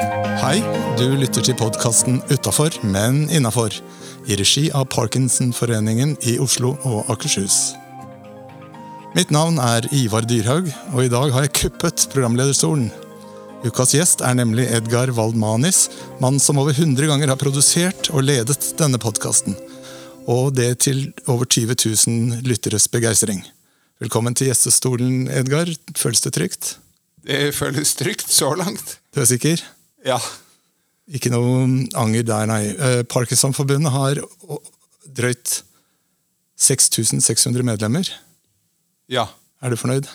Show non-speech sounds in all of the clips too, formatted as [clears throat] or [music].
Hei, du lytter til podkasten Utafor, men innafor. I regi av Parkinsonforeningen i Oslo og Akershus. Mitt navn er Ivar Dyrhaug, og i dag har jeg kuppet programlederstolen. Ukas gjest er nemlig Edgar Waldmanis, mann som over 100 ganger har produsert og ledet denne podkasten. Og det til over 20 000 lytteres begeistring. Velkommen til gjestestolen, Edgar. Føles det trygt? Det føles trygt så langt. Du er sikker? Ja. Ikke noe anger der, nei. Eh, Parkinsonforbundet har drøyt 6600 medlemmer. Ja. Er du fornøyd?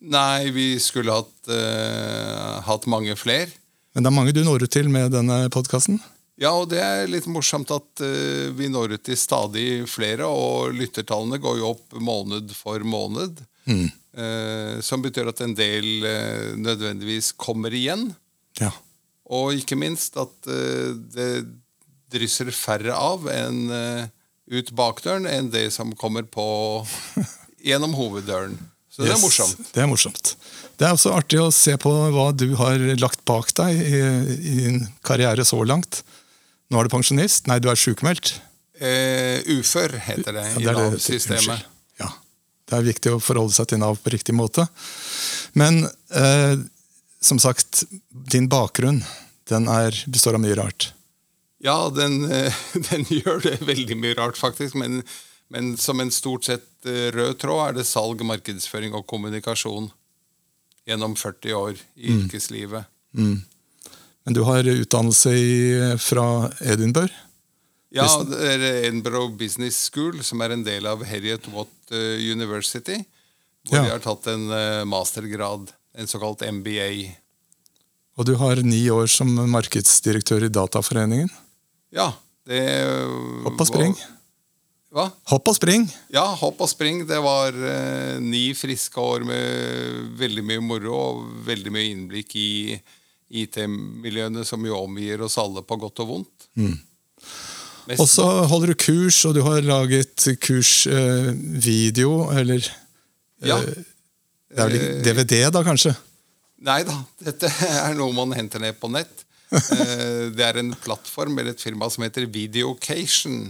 Nei, vi skulle hatt, uh, hatt mange flere. Men det er mange du når ut til med denne podkasten. Ja, og det er litt morsomt at uh, vi når ut til stadig flere, og lyttertallene går jo opp måned for måned. Eh, som betyr at en del nødvendigvis kommer igjen. Ja. Og ikke minst at eh, det drysser færre av enn eh, ut bakdøren enn det som kommer på [laughs] gjennom hoveddøren. Så det er morsomt. Det er morsomt. Det er også artig å se på hva du har lagt bak deg i, i din karriere så langt. Nå er du pensjonist. Nei, du er sjukmeldt. Eh, ufør heter det Ja, i det i Nav-systemet. Ja. Det er viktig å forholde seg til Nav på riktig måte. Men eh, som sagt, din bakgrunn den er, består av mye rart. Ja, den, eh, [laughs] den gjør det veldig mye rart, faktisk. Men, men som en stort sett eh, rød tråd er det salg, markedsføring og kommunikasjon gjennom 40 år i Mm. yrkeslivet. Men du har utdannelse fra Edinburgh. Ja, det er Edinburgh Business School, som er en del av Harriet Watt eh, University. Hvor Ja. de har tatt en mastergrad, en såkalt MBA. Og du har ni år som markedsdirektør i Dataforeningen. Ja, det Hopp og spring. Hva? Hopp og spring! Ja, hopp og spring. Det var eh, ni friske år med veldig mye moro og veldig mye innblikk i IT-miljøene som jo omgir oss alle på godt og vondt. Mm. Og så holder du kurs, og du har laget kursvideo, eller ja. Det er vel ikke DVD, da, kanskje? Nei da, dette er noe man henter ned på nett. [laughs] Eh, det er en plattform eller et firma som heter Videocation.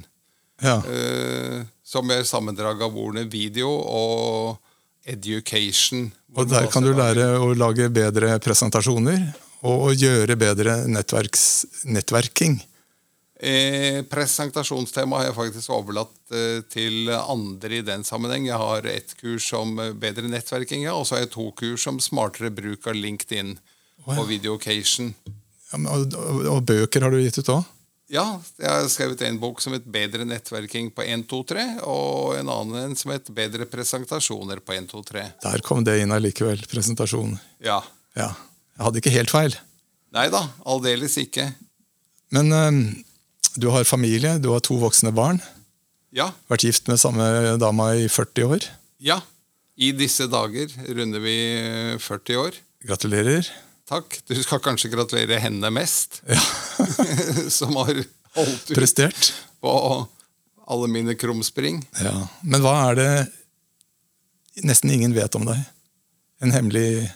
Ja. eh, Som gjør sammendrag av ordene video og education. Og der kan du lære å lage bedre presentasjoner, og gjøre bedre nettverks, nettverking. Eh, presentasjonstema har jeg faktisk overlatt eh, til andre i den sammenheng. Jeg har ett kurs om eh, bedre nettverking, ja, og så har jeg to kurs om smartere bruk av LinkedIn og Videocation. Ja, men- Og, og, og bøker har du gitt ut òg? Ja, jeg har skrevet en bok som het 'Bedre nettverking på 123', og en annen som het 'Bedre presentasjoner på 123'. Der kom det inn allikevel. Presentasjon. Ja. Ja. Jeg hadde ikke helt feil. Nei da, aldeles ikke. Men eh, du har familie, du har to voksne barn. Ja, Vært gift med samme dama i 40 år. ja. I disse dager runder vi eh, 40 år. Gratulerer. Takk. Du skal kanskje gratulere henne mest, Ja. [laughs] som har holdt ut Prestert. på alle mine krumspring. Ja. Men hva er det nesten ingen vet om deg? En hemmelig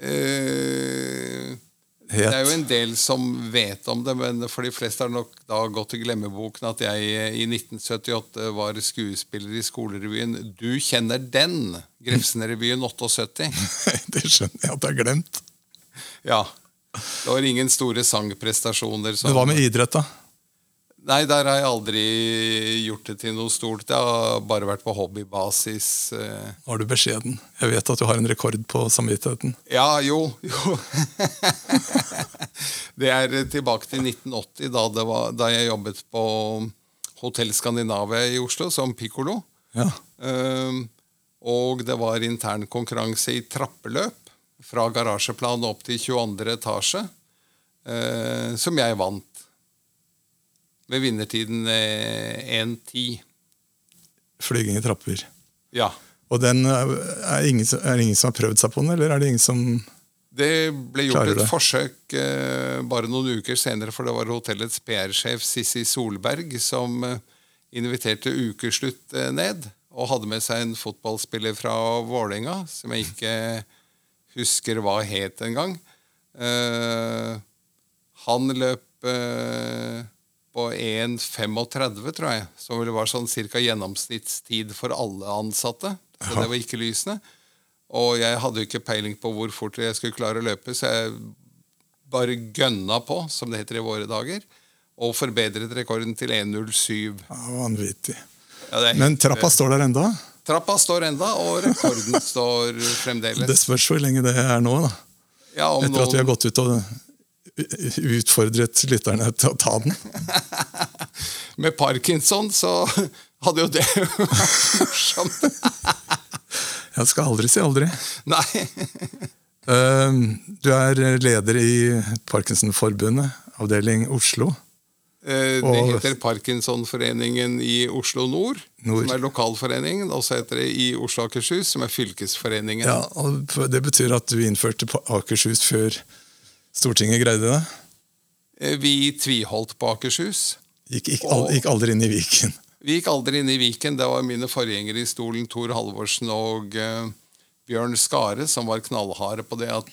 Eh, det er jo en del som vet om det, men for de fleste har nok da gått i glemmeboken at jeg i 1978 var skuespiller i skolerevyen Du kjenner den! Grefsenrevyen 78. [laughs] det skjønner jeg at jeg har glemt. Ja. Det var ingen store sangprestasjoner. Som, Men hva med idrett, da? Nei, der har jeg aldri gjort det til noe stort. Det har bare vært på hobbybasis. eh. Nå er du beskjeden. Jeg vet at du har en rekord på samvittigheten. Ja, jo, jo. [laughs] det er tilbake til 1980, da, det var, da jeg jobbet på Hotell Skandinavia i Oslo som pikkolo. Ja. Um, og det var intern konkurranse i trappeløp fra garasjeplan opp til 22. etasje, uh, som jeg vant. Ved vinnertiden eh, 1.10. Flyging i trapper. Ja. Og den eh, er ingen, er det ingen som har prøvd seg på den, eller er det ingen som Det ble gjort et forsøk eh, bare noen uker senere, for det var hotellets PR-sjef Sissi Solberg som eh, inviterte ukeslutt eh, ned, og hadde med seg en fotballspiller fra Vålerenga, som jeg ikke husker hva het engang. Eh, han løp eh, på 1,35, tror jeg, som vel var sånn cirka gjennomsnittstid for alle ansatte. Så det var ikke lysende. Og jeg hadde jo ikke peiling på hvor fort jeg skulle klare å løpe, så jeg bare gønna på, som det heter i våre dager, og forbedret rekorden til 1,07. Ja, vanvittig. Ja, Men trappa står der enda. Trappa står enda, og rekorden [laughs] står fremdeles. Det spørs hvor lenge det er nå, da. Ja, om Etter at vi har gått ut og utfordret lytterne til å ta den. [laughs] med parkinson så hadde jo det vært [laughs] morsomt. Jeg skal aldri si aldri. Nei. Eh, Du er leder i Parkinsonforbundet, avdeling Oslo. Eh, Det heter Parkinsonforeningen i Oslo Nord, Nord. som er lokalforeningen. Og så heter det i Oslo Akershus, som er fylkesforeningen. Ja, og Det betyr at du innførte Akershus før Stortinget greide det? Eh, Vi tviholdt på Akershus. Gikk, gikk, aldri, gikk aldri inn i Viken. [laughs] Vi gikk aldri inn i Viken. Det var mine forgjengere i stolen, Tor Halvorsen og uh, Bjørn Skare, som var knallharde på det at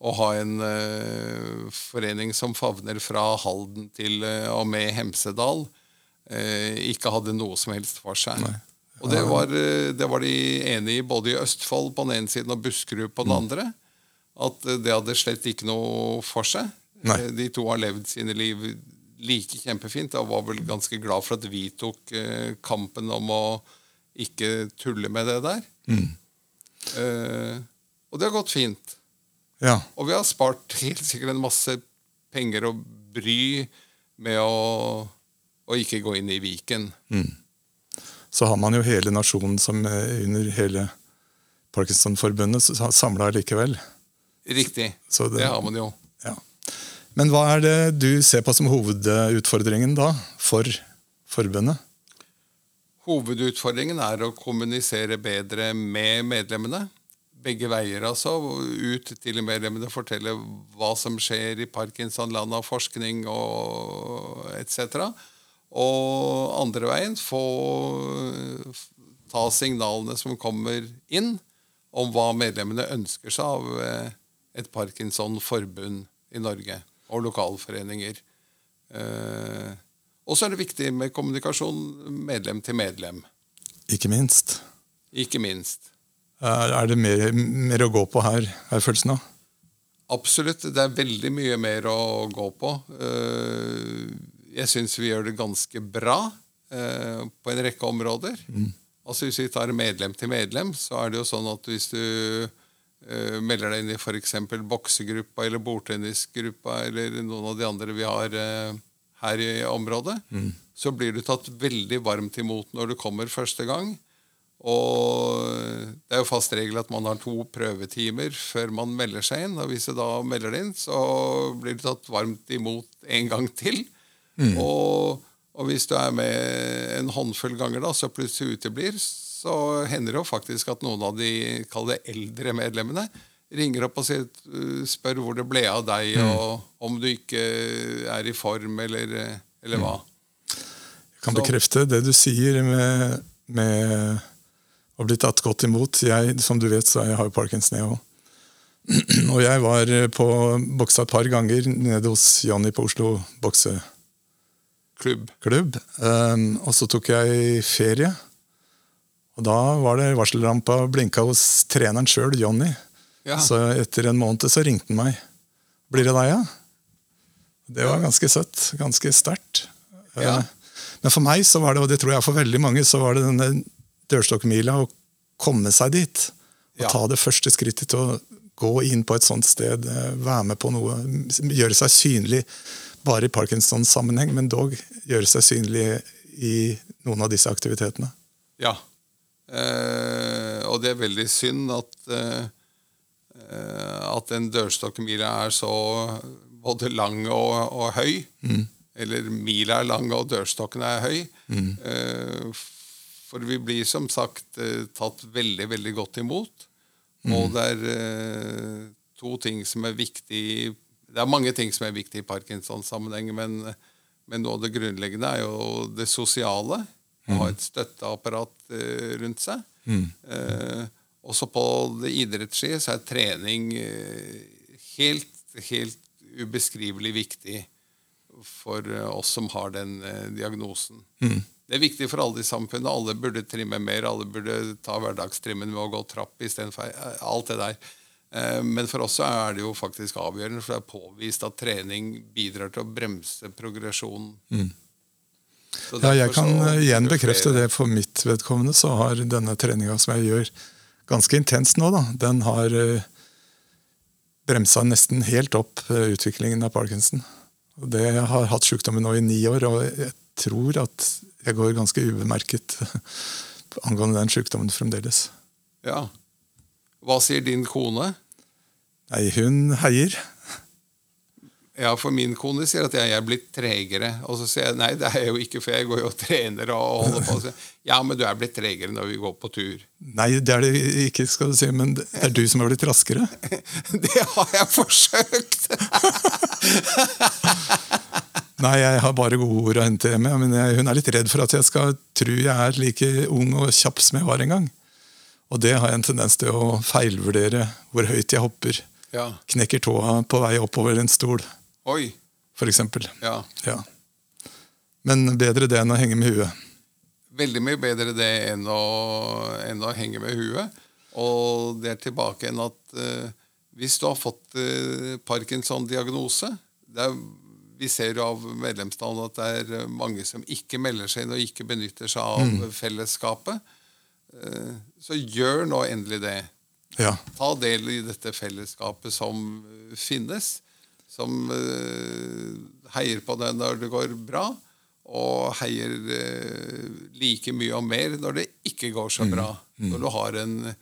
å ha en uh, forening som favner fra Halden til uh, og med Hemsedal, ikke hadde noe som helst for seg. Og det var, det var de enige i både i Østfold på den ene siden og Buskerud på den andre. At eh, det hadde slett ikke noe for seg. Nei. Eh, De to har levd sine liv like kjempefint og var vel ganske glad for at vi tok eh, kampen om å ikke tulle med det der. Eh, og det har gått fint. Ja, Og vi har spart [laughs] helt sikkert en masse penger og bry med å, å ikke gå inn i Viken. Så har man jo hele nasjonen som under hele Parkinsonforbundet samla likevel. Riktig. Så det- det har man jo. Ja. Men hva er det du ser på som hovedutfordringen da, for forbundet? Hovedutfordringen er å kommunisere bedre med medlemmene. Begge veier, altså. Ut til medlemmene, fortelle hva som skjer i Parkinsonland av forskning og etc. Og andre veien få ta signalene som kommer inn, om hva medlemmene ønsker seg av eh, et Parkinson-forbund i Norge, og lokalforeninger. Eh, Og så er det viktig med kommunikasjon medlem til medlem. Ikke minst. Ikke minst. Er det mer, mer å gå på her, er følelsen av? Absolutt. Det er veldig mye mer å gå på. Eh, Jeg syns vi gjør det ganske bra eh, på en rekke områder. Altså Hvis vi tar medlem til medlem, så er det jo sånn at hvis du eh, melder deg inn i f.eks. boksegruppa eller bordtennisgruppa eller noen av de andre vi har uh, her i området, så blir du tatt veldig varmt imot når du kommer første gang. Og det er jo fast regel at man har to prøvetimer før man melder seg inn. Og hvis du da melder deg inn, så blir du tatt varmt imot en gang til. Og, og hvis du er med en håndfull ganger da, så plutselig uteblir, så hender det jo faktisk at noen av de kallet eldre medlemmene ringer opp og sier, spør hvor det ble av deg, og om du ikke er i form, eller, eller hva. Jeg kan Så- bekrefte det du sier med, med å bli tatt godt imot. Jeg, som du vet, så jeg har jo parkinson, jeg òg. [clears throat] Og jeg var på boksa et par ganger nede hos Jonny på Oslo bokseklubb. Klubb. Um, og så tok jeg ferie. Og da var det varsellampa blinka hos treneren sjøl, Johnny. Ja. Så etter en måned så ringte han meg. 'Blir det deg, ja?' Det var ganske søtt. Ganske sterkt. Ja. Eh, Men for meg, så var det, og det tror jeg for veldig mange, så var det denne dørstokkmila å komme seg dit. Og Ja. ta det første skrittet til å gå inn på et sånt sted, eh, være med på noe, gjøre seg synlig. Bare i Parkinsons sammenheng, men dog gjøre seg synlig i noen av disse aktivitetene. Ja. Eh, og det er veldig synd at, eh, eh, at en dørstokkmila er så både lang og, og høy. Eller mila er lang og dørstokken er høy. Eh, for vi blir som sagt tatt veldig, veldig godt imot. Og det er to ting som er viktig Det er mange ting som er viktig i Parkinsons-sammenheng, men, men noe av det grunnleggende er jo det sosiale. Å ha et støtteapparat eh, rundt seg. Eh, også på det idrettslige så er trening eh, helt, helt ubeskrivelig viktig for eh, oss som har den diagnosen. Det er viktig for alle i samfunnet. Alle burde trimme mer. Alle burde ta hverdagstrimmen med å gå trapp istedenfor alt det der. Men for oss er det jo faktisk avgjørende, for det er påvist at trening bidrar til å bremse progresjonen. Så Ja, jeg kan eh, igjen bekrefte det for mitt vedkommende. Så har denne treninga som jeg gjør ganske intenst nå, da, den har eh, bremsa nesten helt opp eh, utviklingen av parkinson. Det jeg har hatt sykdommen nå i ni år, og jeg tror at jeg går ganske ubemerket [laughs] angående den sykdommen fremdeles. Ja. Hva sier din kone? Nei, hun heier. Ja, for min kone sier at jeg er blitt tregere. Og så sier jeg nei, det er jeg jo ikke, for jeg går jo og trener og holder på. Så, ja, men du er blitt tregere når vi går på tur. Nei, det er det ikke, skal du si, men det er du som har blitt raskere. [laughs] Det har jeg forsøkt! [laughs] Nei, jeg har bare gode ord å hente hjemme. Men jeg, hun er litt redd for at jeg skal tro jeg er like ung og kjapp som jeg var en gang. Og det har jeg en tendens til å feilvurdere hvor høyt jeg hopper. Ja. Knekker tåa på vei oppover en stol, Oi. eksempel. Ja. Ja. Men bedre det enn å henge med huet. Veldig mye bedre det enn å, enn å henge med huet. Og det er tilbake igjen at uh, hvis du har fått uh, Parkinson-diagnose Vi ser jo av medlemstallet at det er mange som ikke melder seg inn og ikke benytter seg av fellesskapet. Uh, så gjør nå endelig det. Ja. Ta del i dette fellesskapet som finnes. Som eh, heier på deg når det går bra, og heier eh, like mye og mer når det ikke går så bra. Når du har en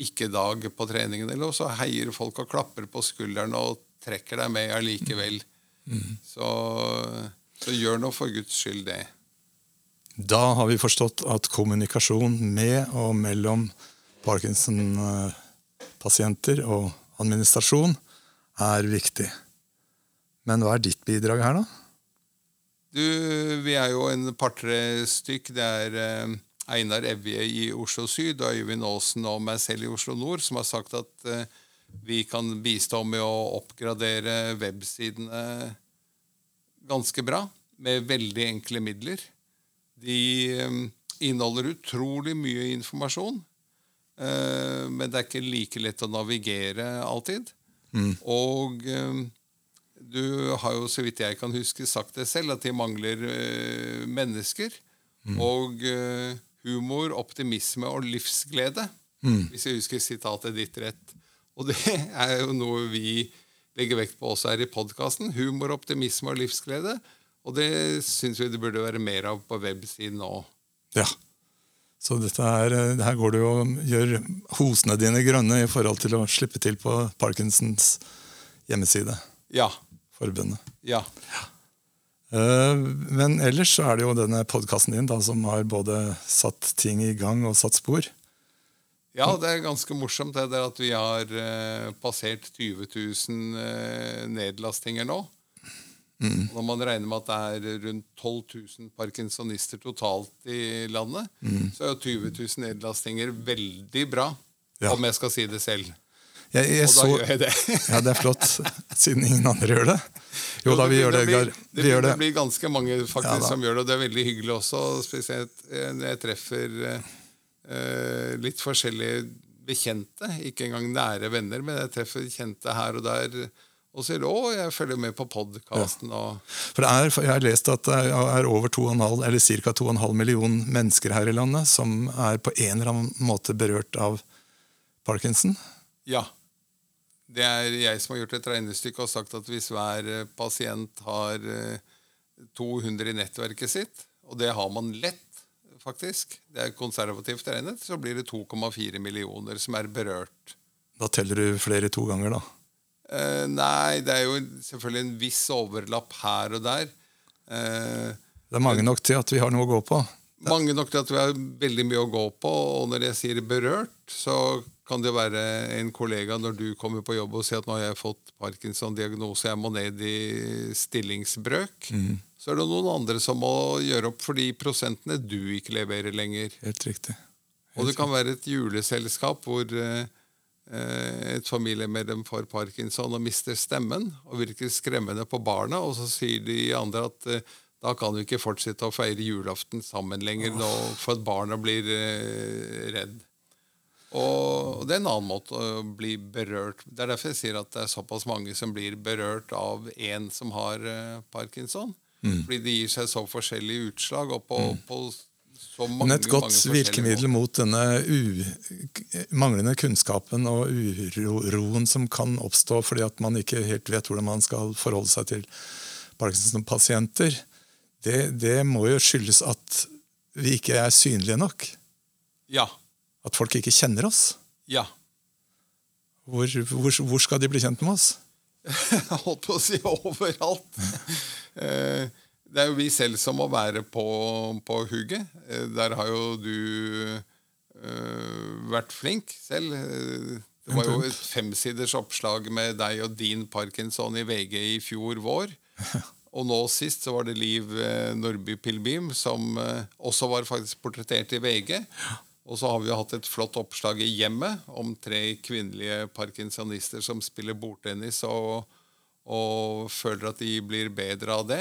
ikke-dag på treningen, eller så heier folk og klapper på skulderen og trekker deg med allikevel. Så, så gjør nå for Guds skyld det. Da har vi forstått at kommunikasjon med og mellom Parkinson-pasienter og administrasjon er viktig. Men hva er ditt bidrag her, da? Du, vi er jo en par-tre stykk. Det er eh, Einar Evje i Oslo Syd og Øyvind Aasen og meg selv i Oslo Nord som har sagt at eh, vi kan bistå med å oppgradere websidene ganske bra med veldig enkle midler. De eh, inneholder utrolig mye informasjon, eh, men det er ikke like lett å navigere alltid. Og eh, du har jo, så vidt jeg kan huske, sagt det selv, at de mangler uh, mennesker. Og uh, humor, optimisme og livsglede. Hvis jeg husker sitatet ditt rett. Og det [laughs] er jo noe vi legger vekt på også her i podkasten. Humor, optimisme og livsglede. Og det syns vi det burde være mer av på websiden òg. Ja. Så dette her, eh, her går du og gjør hosene dine grønne i forhold til å slippe til på Parkinsons hjemmeside. Ja. Forbundet. Ja. Eh, Men ellers så er det jo denne podkasten din da, som har både satt ting i gang og satt spor. Ja, det er ganske morsomt det der at vi har eh, passert 20 000 eh, nedlastinger nå. Mm. Når man regner med at det er rundt 12 000 parkinsonister totalt i landet, så er jo 20 000 nedlastinger veldig bra, Ja. om jeg skal si det selv. Jeg, jeg Og da så, gjør jeg det. ja, det er flott, siden ingen andre gjør det. Jo da, vi gjør det, Edgar. Det, Det det. blir ganske mange faktisk Ja som gjør det, og det er veldig hyggelig også. Spesielt eh, når jeg treffer eh, eh, litt forskjellige bekjente. Ikke engang nære venner, men jeg treffer kjente her og der. Og sier 'Å, jeg følger med på podkasten', Ja. For det er, jeg har lest at det er over 2,5, eller ca. 2,5 million mennesker her i landet som er på en eller annen måte berørt av parkinson. ja. Det er jeg som har gjort et regnestykke og sagt at hvis hver eh, pasient har eh, 200 i nettverket sitt, og det har man lett, faktisk, det er konservativt regnet, så blir det 2,4 millioner som er berørt. Da teller du flere to ganger, da. Eh, nei, det er jo selvfølgelig en viss overlapp her og der. Eh, Det er mange nok til at vi har noe å gå på. mange nok til at vi har veldig mye å gå på, og når jeg sier berørt, så kan det være en kollega når du kommer på jobb og sier at nå har jeg fått Parkinson-diagnose, jeg må ned i stillingsbrøk. Så er det noen andre som må gjøre opp for de prosentene du ikke leverer lenger. Helt riktig. Og det kan være et juleselskap hvor eh, eh, et familiemedlem får parkinson og mister stemmen og virker skremmende på barna, og så sier de andre at eh, da kan vi ikke fortsette å feire julaften sammen lenger nå, for at barna blir eh, redd. Og det er en annen måte å bli berørt Det er derfor jeg sier at det er såpass mange som blir berørt av en som har eh, parkinson. Mm. Fordi det gir seg så forskjellige utslag. og på, på så mange, Men et godt virkemiddel måter. mot denne manglende kunnskapen og uroen som kan oppstå fordi at man ikke helt vet hvordan man skal forholde seg til Parkinson-pasienter, det, det må jo skyldes at vi ikke er synlige nok. Ja. At folk ikke kjenner oss. Ja. Hvor, hvor, hvor skal de bli kjent med oss? [laughs] Jeg holdt på å si overalt. Eh, Det er jo vi selv som må være på, på hugget. Eh, Der har jo du eh, vært flink selv. Det var jo et femsiders oppslag med deg og din parkinson i VG i fjor vår. [laughs] Og nå sist så var det Liv Nordby Pilbim som også var faktisk portrettert i VG. Og så har vi jo hatt et flott oppslag i Hjemmet om tre kvinnelige parkinsonister som spiller bordtennis og, og føler at de blir bedre av det.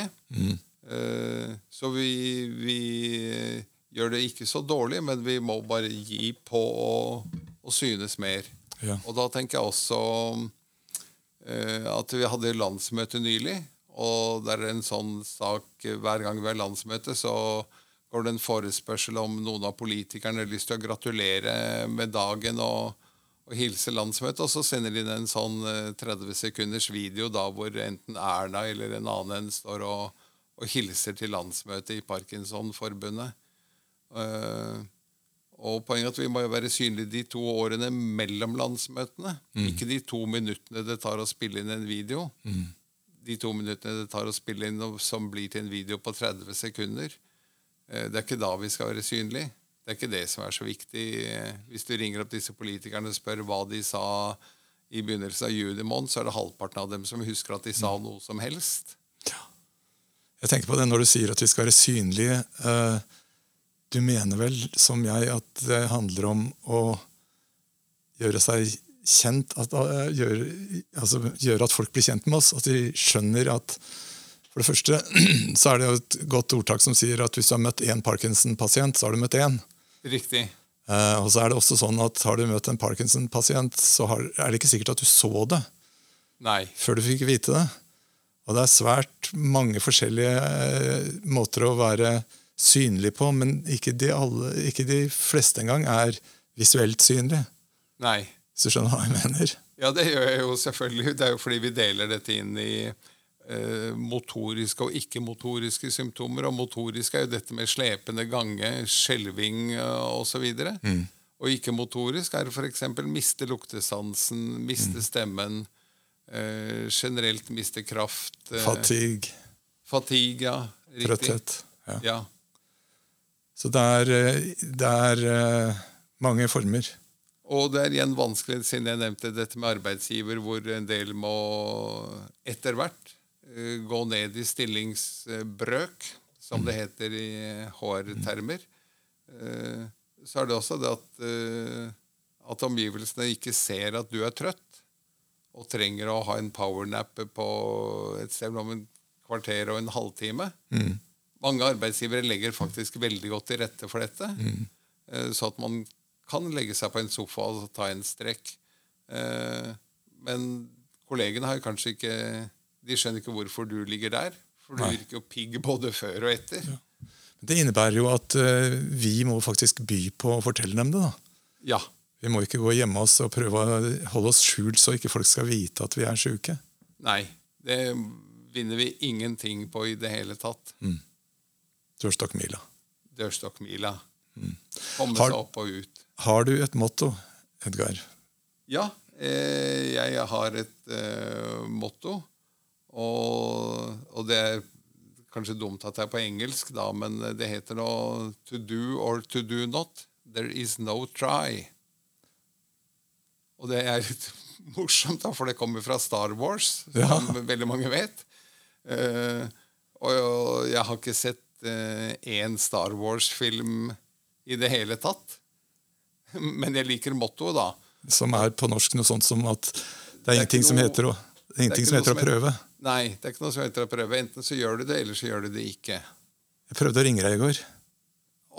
Eh, Så vi, vi gjør det ikke så dårlig, men vi må bare gi på å, å synes mer. Ja. Og da tenker jeg også eh, at vi hadde landsmøte nylig, og det er en sånn sak hver gang vi har landsmøte, så går det en forespørsel om noen av politikerne har lyst til å gratulere med dagen og, og hilse landsmøtet, og så sender de inn en sånn eh, 30 sekunders video da hvor enten Erna eller en annen en står og, og hilser til landsmøtet i Parkinsonforbundet. Uh, og poenget er at Vi må jo være synlige de to årene mellom landsmøtene. Ikke de to minuttene det tar å spille inn en video. De to minuttene det tar å spille inn som blir til en video på 30 sekunder. Eh, Det er ikke da vi skal være synlige. Det er ikke det som er så viktig. Eh, Hvis du ringer opp disse politikerne og spør hva de sa i begynnelsen av juni måned, så er det halvparten av dem som husker at de sa noe som helst. Jeg tenker på det når du sier at vi skal være synlige. eh, Du mener vel, som jeg, at det handler om å gjøre seg kjent at, gjøre, altså, gjøre at folk blir kjent med oss. At de skjønner at For det første [clears throat] så er det jo et godt ordtak som sier at hvis du har møtt én Parkinson-pasient, så har du møtt én. Riktig. Eh, og så er det også sånn at har du møtt en Parkinson-pasient, så har, er det ikke sikkert at du så det Nei. før du fikk vite det. Og det er svært mange forskjellige eh, måter å være synlig på, men ikke de, alle, ikke de fleste engang er visuelt synlige. Nei. Hvis du skjønner hva jeg mener? Ja, det gjør jeg jo selvfølgelig. Det er jo fordi vi deler dette inn i motoriske og ikke-motoriske symptomer. Og motorisk er jo dette med slepende gange, skjelving osv. Og, Mm. Og ikke-motorisk er f.eks. miste luktesansen, miste stemmen, eh, generelt miste kraft. eh, Fatigue, Fatigue, ja. Riktig. trøtthet. Ja. Ja. Så det er, eh, det er eh, mange former. Og det er igjen vanskelig, siden jeg nevnte dette med arbeidsgiver, hvor en del må etter hvert eh, gå ned i stillingsbrøk, som det heter i HR-termer. Eh, Så er det også det at, eh, at omgivelsene ikke ser at du er trøtt, og trenger å ha en powernap på et sted om en kvarter og en halvtime. Mange arbeidsgivere legger faktisk veldig godt til rette for dette. mm. Så at man kan legge seg på en sofa og ta en strekk. Eh, Men kollegene har kanskje ikke De skjønner ikke hvorfor du ligger der. For du Nei. virker jo pigg både før og etter. Det innebærer jo at uh, vi må faktisk by på å fortelle dem det. da. Ja. Vi må ikke gå hjemme oss og prøve å holde oss skjult så ikke folk skal vite at vi er sjuke. Nei. Det vinner vi ingenting på i det hele tatt. Dørstokkmila. Dørstokkmila. Komme Har- seg opp og ut. Har du et motto, Edgar? Ja, eh, jeg har et eh, motto. Og, og det er kanskje dumt at det er på engelsk, da, men det heter nå 'to do or to do not'. There is no try. Og det er litt [laughs] morsomt, da, for det kommer fra Star Wars, Ja. som veldig mange vet. Uh, og jeg har ikke sett én Star Wars-film i det hele tatt. [laughs] Men jeg liker mottoet, da. Som er på norsk noe sånt som at det er, er ingenting noe, som heter å, det ingenting som heter å prøve. heter-. Nei, det er ikke noe som heter å prøve. Enten så gjør du det, eller så gjør du det ikke. Jeg prøvde å ringe deg i går.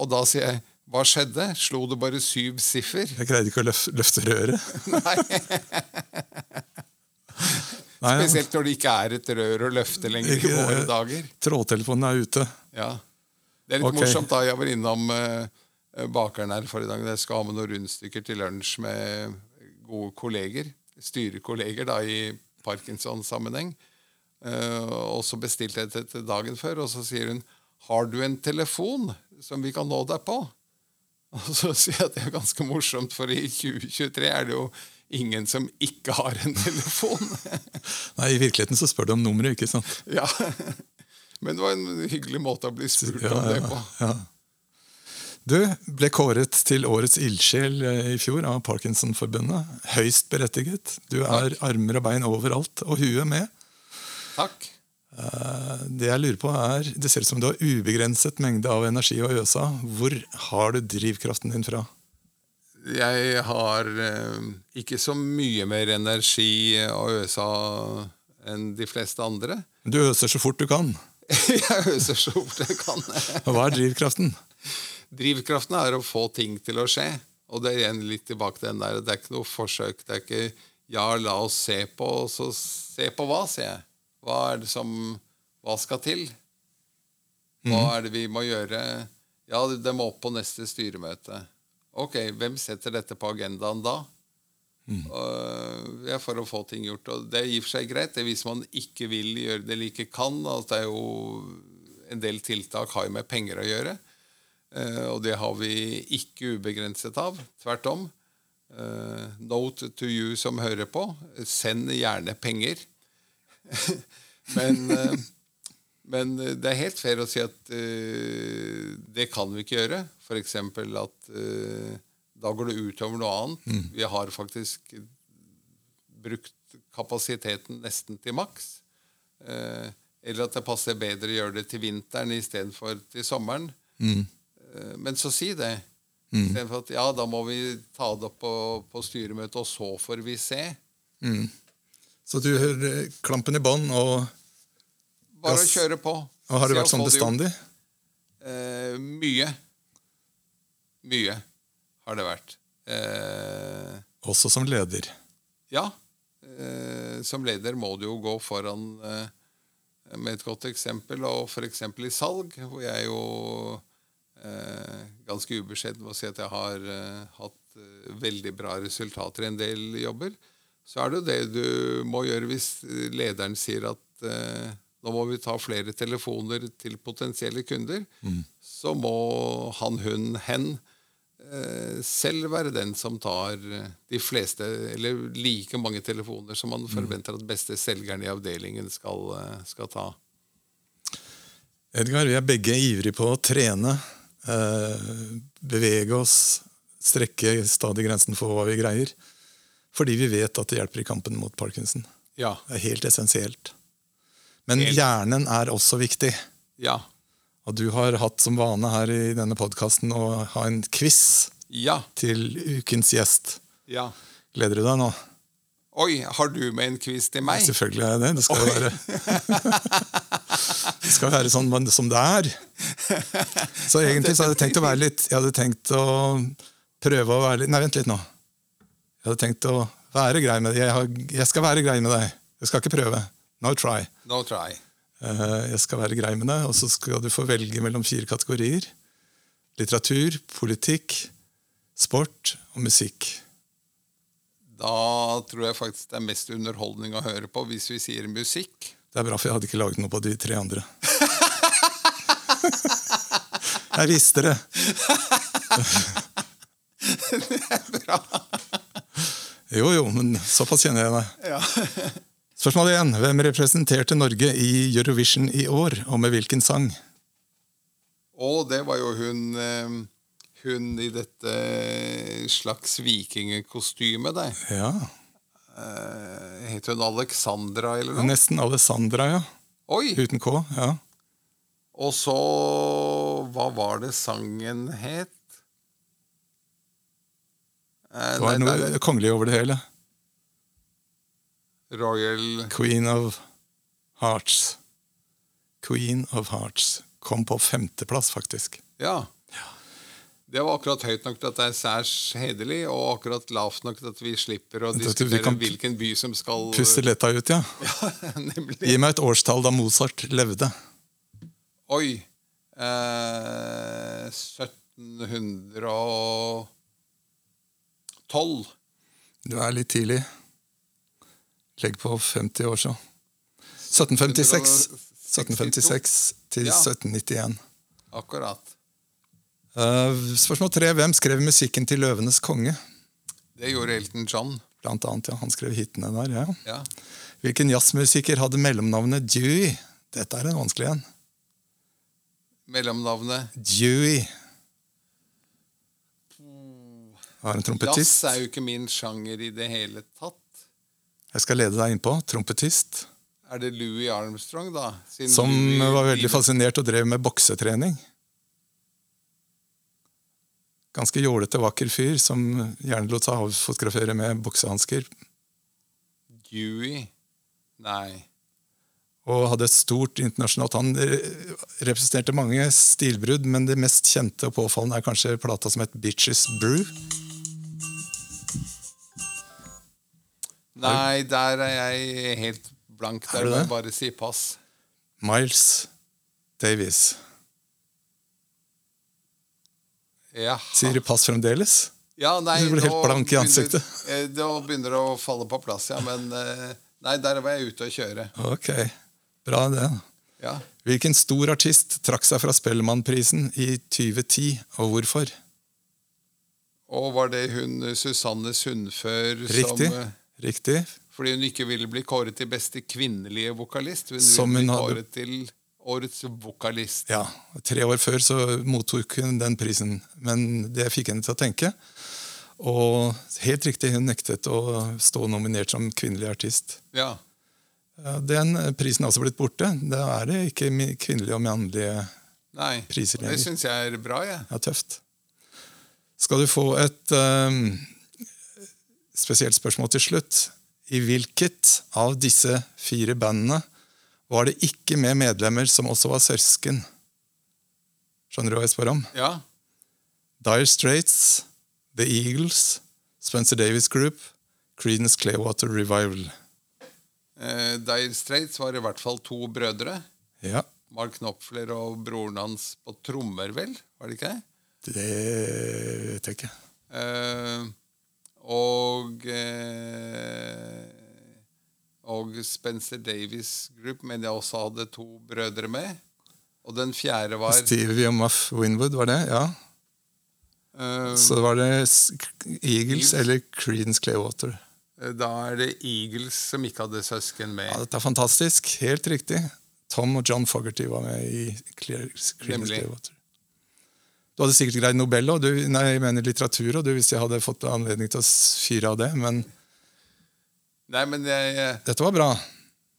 Og da sier jeg hva skjedde? Slo du bare syv siffer? Jeg greide ikke å løf, løfte røret. [laughs] Nei, Nei, Spesielt når det ikke er et rør å løfte lenger i våre dager. Trådtelefonen er ute. Ja. Det er litt okay. morsomt. da Jeg var innom uh, bakeren her forrige dag. Jeg skal ha med noen rundstykker til lunsj med gode kolleger. Styrekolleger da i Parkinson-sammenheng. Eh, og så bestilte jeg det til dagen før, og så sier hun har du en telefon som vi kan nå deg på? [laughs] Og så sier jeg at det er ganske morsomt, for i 2023 er det jo ingen som ikke har en telefon. [laughs] Nei, I virkeligheten så spør du om nummeret, ikke sant? [laughs] ja. Men det var en hyggelig måte å bli spurt Ja, om det på. ja. Du ble kåret til årets ildsjel eh, i fjor av Parkinsonforbundet. Høyst berettiget. Du er armer og bein overalt, og huet med. Takk. Eh, Det jeg lurer på er, Det ser ut som du har ubegrenset mengde av energi å øse av. Hvor har du drivkraften din fra? Jeg har eh, ikke så mye mer energi å øse av enn de fleste andre. Du øser så fort du kan. [laughs] jeg øser så fort jeg kan. [laughs] Hva er drivkraften? Drivkraften er å få ting til å skje. Og det er igjen litt tilbake til den der, det er ikke noe forsøk. Det er ikke 'ja, la oss se på', og så se på hva, sier jeg. Hva er det som Hva skal til? Hva er det vi må gjøre? Ja, det- må opp på neste styremøte. Ok, hvem setter dette på agendaen da? Og, ja, for å få ting gjort. Og det er i og for seg greit. Det hvis man ikke vil gjøre det eller ikke kan. Altså det er jo En del tiltak har jo med penger å gjøre. Uh, og det har vi ikke ubegrenset av. Tvert om. Uh, note to you som hører på. Send gjerne penger. [laughs] men, eh, men det er helt fair å si at uh, det kan vi ikke gjøre. F.eks. at uh, da går det utover noe annet. Vi har faktisk brukt kapasiteten nesten til maks. Uh, eller at det passer bedre å gjøre det til vinteren istedenfor til sommeren. Eh, Men så si det. Istedenfor at ja, da må vi ta det opp på, på styremøtet, og så får vi se. Så du hører klampen i bånn, og, Bare å kjøre på. og har det vært sånn bestandig? Eh, mye. Mye har det vært. Eh, Også som leder. ja. Eh, som leder må du jo gå foran eh, med et godt eksempel, og f.eks. i salg, hvor jeg jo eh, ganske ubeskjeden må si at jeg har eh, hatt eh, veldig bra resultater i en del jobber, så er det jo det du må gjøre hvis lederen sier at eh, nå må vi ta flere telefoner til potensielle kunder. Så må han, hun, hen eh, selv være den som tar eh, de fleste, eller like mange telefoner som man forventer at beste selgeren i avdelingen skal, eh, skal ta. Edgar, vi er begge ivrige på å trene, eh, bevege oss, strekke stadig grensen for hva vi greier. Fordi vi vet at det hjelper i kampen mot parkinson. Ja. Det er helt essensielt. Men Helt. hjernen er også viktig. Ja. Og du har hatt som vane her i denne podkasten å ha en quiz Ja. til ukens gjest. Ja. Gleder du deg nå? Oi, har du med en quiz til meg? Selvfølgelig er jeg det. Det skal jo være [laughs] Det skal være sånn som det er. Så egentlig så hadde jeg tenkt å være litt Jeg hadde tenkt å prøve å være litt Nei, vent litt nå. Jeg hadde tenkt å være grei med deg. Jeg, har, jeg skal være grei med deg. Jeg skal ikke prøve. No try. No try. Eh, Jeg skal være grei med deg, og så skal du få velge mellom fire kategorier. Litteratur, politikk, sport og musikk. Da tror jeg faktisk det er mest underholdning å høre på hvis vi sier musikk. Det er bra, for jeg hadde ikke laget noe på de tre andre. [laughs] Jeg visste det. [laughs] det er Bra. Jo, jo, men såpass kjenner jeg deg. Ja. [laughs] Spørsmål igjen. Hvem representerte Norge i Eurovision i år, og med hvilken sang? Å, det var jo hun eh, Hun i dette slags vikingkostyme det. Ja, Eh, Het hun Alexandra eller noe? Nesten Alessandra, ja. Oi! Uten K. ja. Og så Hva var det sangen het? Eh, Det var nei, noe kongelig over det hele. Royal Queen of Hearts. Queen of Hearts. Kom på femteplass, faktisk. Ja. Det var akkurat høyt nok til at det er særs hederlig, og akkurat lavt nok til at vi slipper å diskutere kan hvilken by som skal Puste letta ut, ja. [laughs] Ja. Gi meg et årstall da Mozart levde. Oi. Eh, 1712. Du er litt tidlig. Legg på 50 år, så. 1756. 1756 til Ja. 1791. Akkurat. Uh, spørsmål tre. Hvem skrev musikken til 'Løvenes konge'? Det gjorde Elton John. Blant annet, ja. Han skrev hitene der. ja. Ja. Hvilken jazzmusiker hadde mellomnavnet Dewey? Dette er en vanskelig en. Mellomnavnet Dewey. Har en Jazz trompetist. er jo ikke min sjanger i det hele tatt. Jeg skal lede deg innpå. Trompetist. Er det Louis Armstrong, da? Siden Som Louis var veldig fascinert og drev med boksetrening. Ganske jålete, vakker fyr som gjerne lot seg avfotografere med boksehansker. Dewey? Nei. Og hadde et stort internasjonalt Han representerte mange stilbrudd, men det mest kjente og påfallende er kanskje plata som het Bitches Brew. Nei, der er jeg helt blank. Er Der må jeg bare si pass. Miles Davies. Ja. Sier du pass fremdeles? ja nei, Du ble helt blank i ansiktet. [laughs] Begynner, Da begynner det å falle på plass, ja. Men eh, nei, der var jeg ute å kjøre. Ok, bra det. Ja. Hvilken stor artist trakk seg fra Spellemannprisen i 2010, og hvorfor? Og var det hun Susanne Sundfør Riktig. som eh, Riktig. Fordi hun ikke ville bli kåret til beste kvinnelige vokalist. Hun Som hun hadde- kåret til årets vokalist. Ja, Tre år før så mottok hun den prisen, men det fikk henne til å tenke. Og helt riktig, hun nektet å stå nominert som kvinnelig artist. Ja. Den prisen er også blitt borte. Da er det ikke kvinnelige og mannlige Nei. Priser Det lenger. syns jeg er bra, Ja. Ja, tøft. Skal du få et ehm, spesielt spørsmål til slutt. I hvilket av disse fire bandene var det ikke med medlemmer som også var søsken? Skjønner du hva jeg spør om? Ja. Dire Straits, The Eagles, Spencer Davis Group, Creedence Claywater Revival. Eh, Dire Straits var i hvert fall to brødre. Ja, Mark Knopfler og broren hans på trommer, vel? Var det ikke? det vet jeg ikke. Eh, og eh, Og Spencer Davies Group mener jeg også hadde to brødre med. Og den fjerde var Stevie og Muff Winwood, var det? Ja. Um, Så var det Eagles Eagles. eller Creedence Claywater. Da er det Eagles som ikke hadde søsken med. Ja, dette er fantastisk. Helt riktig. Tom og John Fogerty var med i Creedence Nemlig. Du hadde sikkert greid Nobel, og du, nei, jeg mener litteratur, og du, hvis jeg hadde fått anledning til å fyre av det, men Nei, men jeg, eh, dette var bra.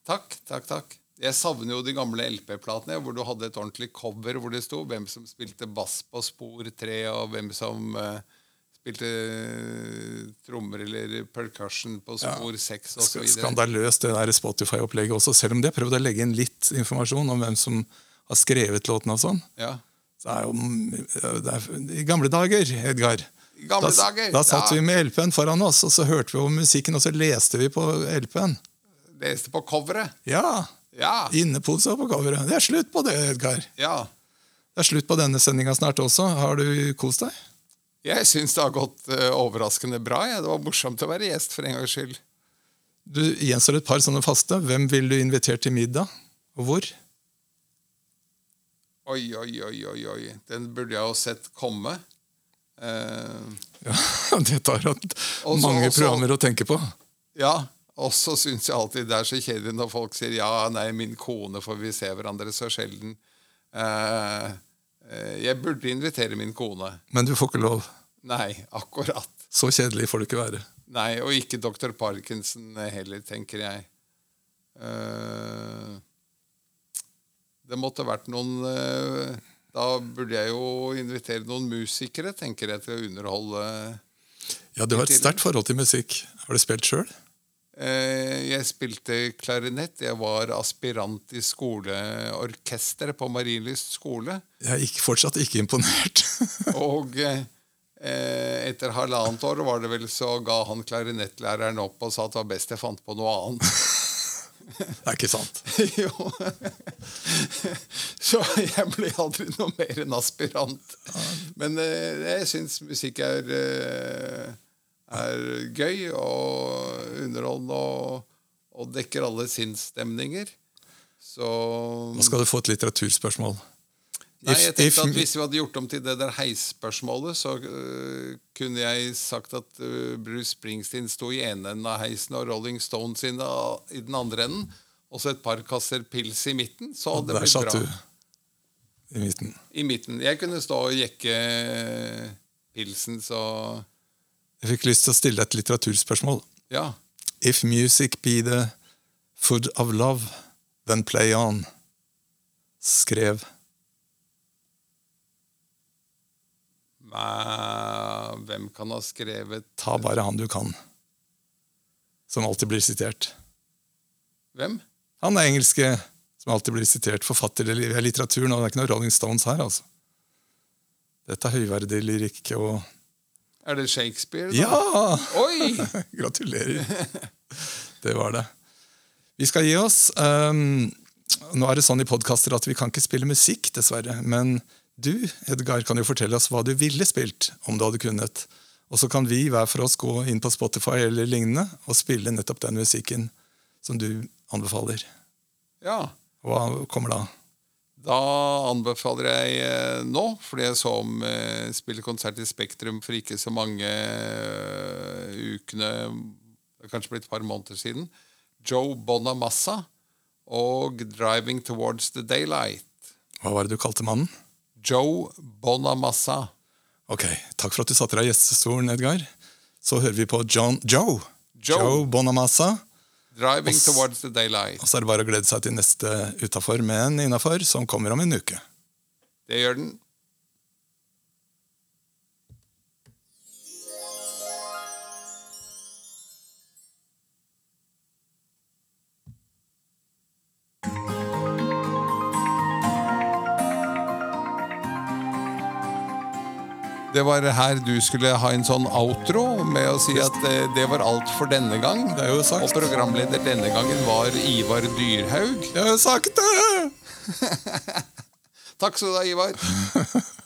Takk, takk, takk. Jeg savner jo de gamle LP-platene hvor du hadde et ordentlig cover hvor det sto hvem som spilte bass på spor tre, og hvem som uh, spilte eh, trommer eller percussion på spor seks ja. osv. Skandaløst det der Spotify-opplegget også, selv om de har prøvd å legge inn litt informasjon om hvem som har skrevet låtene og sånn. Ja. Så er jo, det er, I gamle dager, Edgar, gamle da, dager! da satt ja, vi med LP-en foran oss, og så hørte vi om musikken, og så leste vi på LP-en. Leste på coveret. Ja, Ja. Innepose på coveret. Det er slutt på det, Edgar. ja. Det er slutt på denne sendinga snart også. Har du kost deg? Jeg syns det har gått eh, overraskende bra. Ja. Det var morsomt å være gjest for en gangs skyld. Du gjenstår et par sånne faste. Hvem vil du invitere til middag, og hvor? Oi, oi, oi, oi, oi. Den burde jeg jo sett komme. Eh, Ja, [laughs] Det tar at Og mange og så- programmer å tenke på. Ja, og så syns jeg alltid det er så kjedelig når folk sier 'ja, nei, min kone', for vi ser hverandre så sjelden. Eh, eh, jeg burde invitere min kone. Men du får ikke lov. Nei, akkurat. Så kjedelig får det ikke være. Nei, og ikke dr. Parkinson heller, tenker jeg. Eh, det måtte vært noen eh, Da burde jeg jo invitere noen musikere, tenker jeg, til å underholde Ja, Du har et sterkt forhold til musikk. Har du spilt sjøl? Eh, jeg spilte klarinett. Jeg var aspirant i skoleorkesteret på Marienlyst skole. Jeg er ikke, fortsatt ikke imponert. [laughs] Og eh, etter halvannet år var det vel så ga han klarinettlæreren opp og sa at det var best jeg fant på noe annet. [laughs] Det er ikke sant. [laughs] jo. Så jeg ble aldri noe mer enn aspirant. Men eh, jeg syns musikk er, eh, er gøy og underholdende og, og dekker alle sinnsstemninger. Så Nå skal du få et litteraturspørsmål. Nei, jeg tenkte at Hvis vi hadde gjort om til det der heisspørsmålet, så uh, kunne jeg sagt at uh, Bruce Springsteen sto i ene enden av heisen og Rolling Stones i den andre enden, og så et par kasser pils i midten. Så hadde det blitt bra. Der satt du i midten. I midten. Jeg kunne stå og jekke pilsen, så Jeg fikk lyst til å stille deg et litteraturspørsmål. Ja. If music be the food of love, then play on. Skrev Men hvem kan ha skrevet Ta bare han du kan. Som alltid blir sitert. Hvem? Han er engelske som alltid blir sitert. Forfatter i litteraturen, og det er ikke noe Rolling Stones her, altså. Dette er høyverdig lyrikk og Er det Shakespeare? da? Ja! Oi! [laughs] Gratulerer. Det var det. Vi skal gi oss. Um, nå er det sånn i podkaster at vi kan ikke spille musikk, dessverre. Men du, Edgar, kan jo fortelle oss hva du ville spilt om du hadde kunnet. Og så kan vi hver for oss gå inn på Spotify eller lignende og spille nettopp den musikken som du anbefaler. Ja. Hva kommer da? Da anbefaler jeg eh, nå, fordi jeg så om eh, spille konsert i Spektrum for ikke så mange eh, ukene Det er kanskje blitt et par måneder siden. Joe Bonamassa og 'Driving Towards the Daylight'. Hva var det du kalte mannen? Joe Bonamassa. Ok, Takk for at du satte deg i gjestestolen, Edgar. Så hører vi på John Joe. Joe. Bonamassa. 'Driving Oss- Towards the Daylight'. Og så er det bare å glede seg til neste utafor, men innafor, som kommer om en uke. Det gjør den. Det var her du skulle ha en sånn outro med å si at eh, det var alt for denne gang. Det er jo sagt. Og programleder denne gangen var Ivar Dyrhaug. Jeg har sagt det! [laughs] Takk skal du ha, Ivar. [laughs]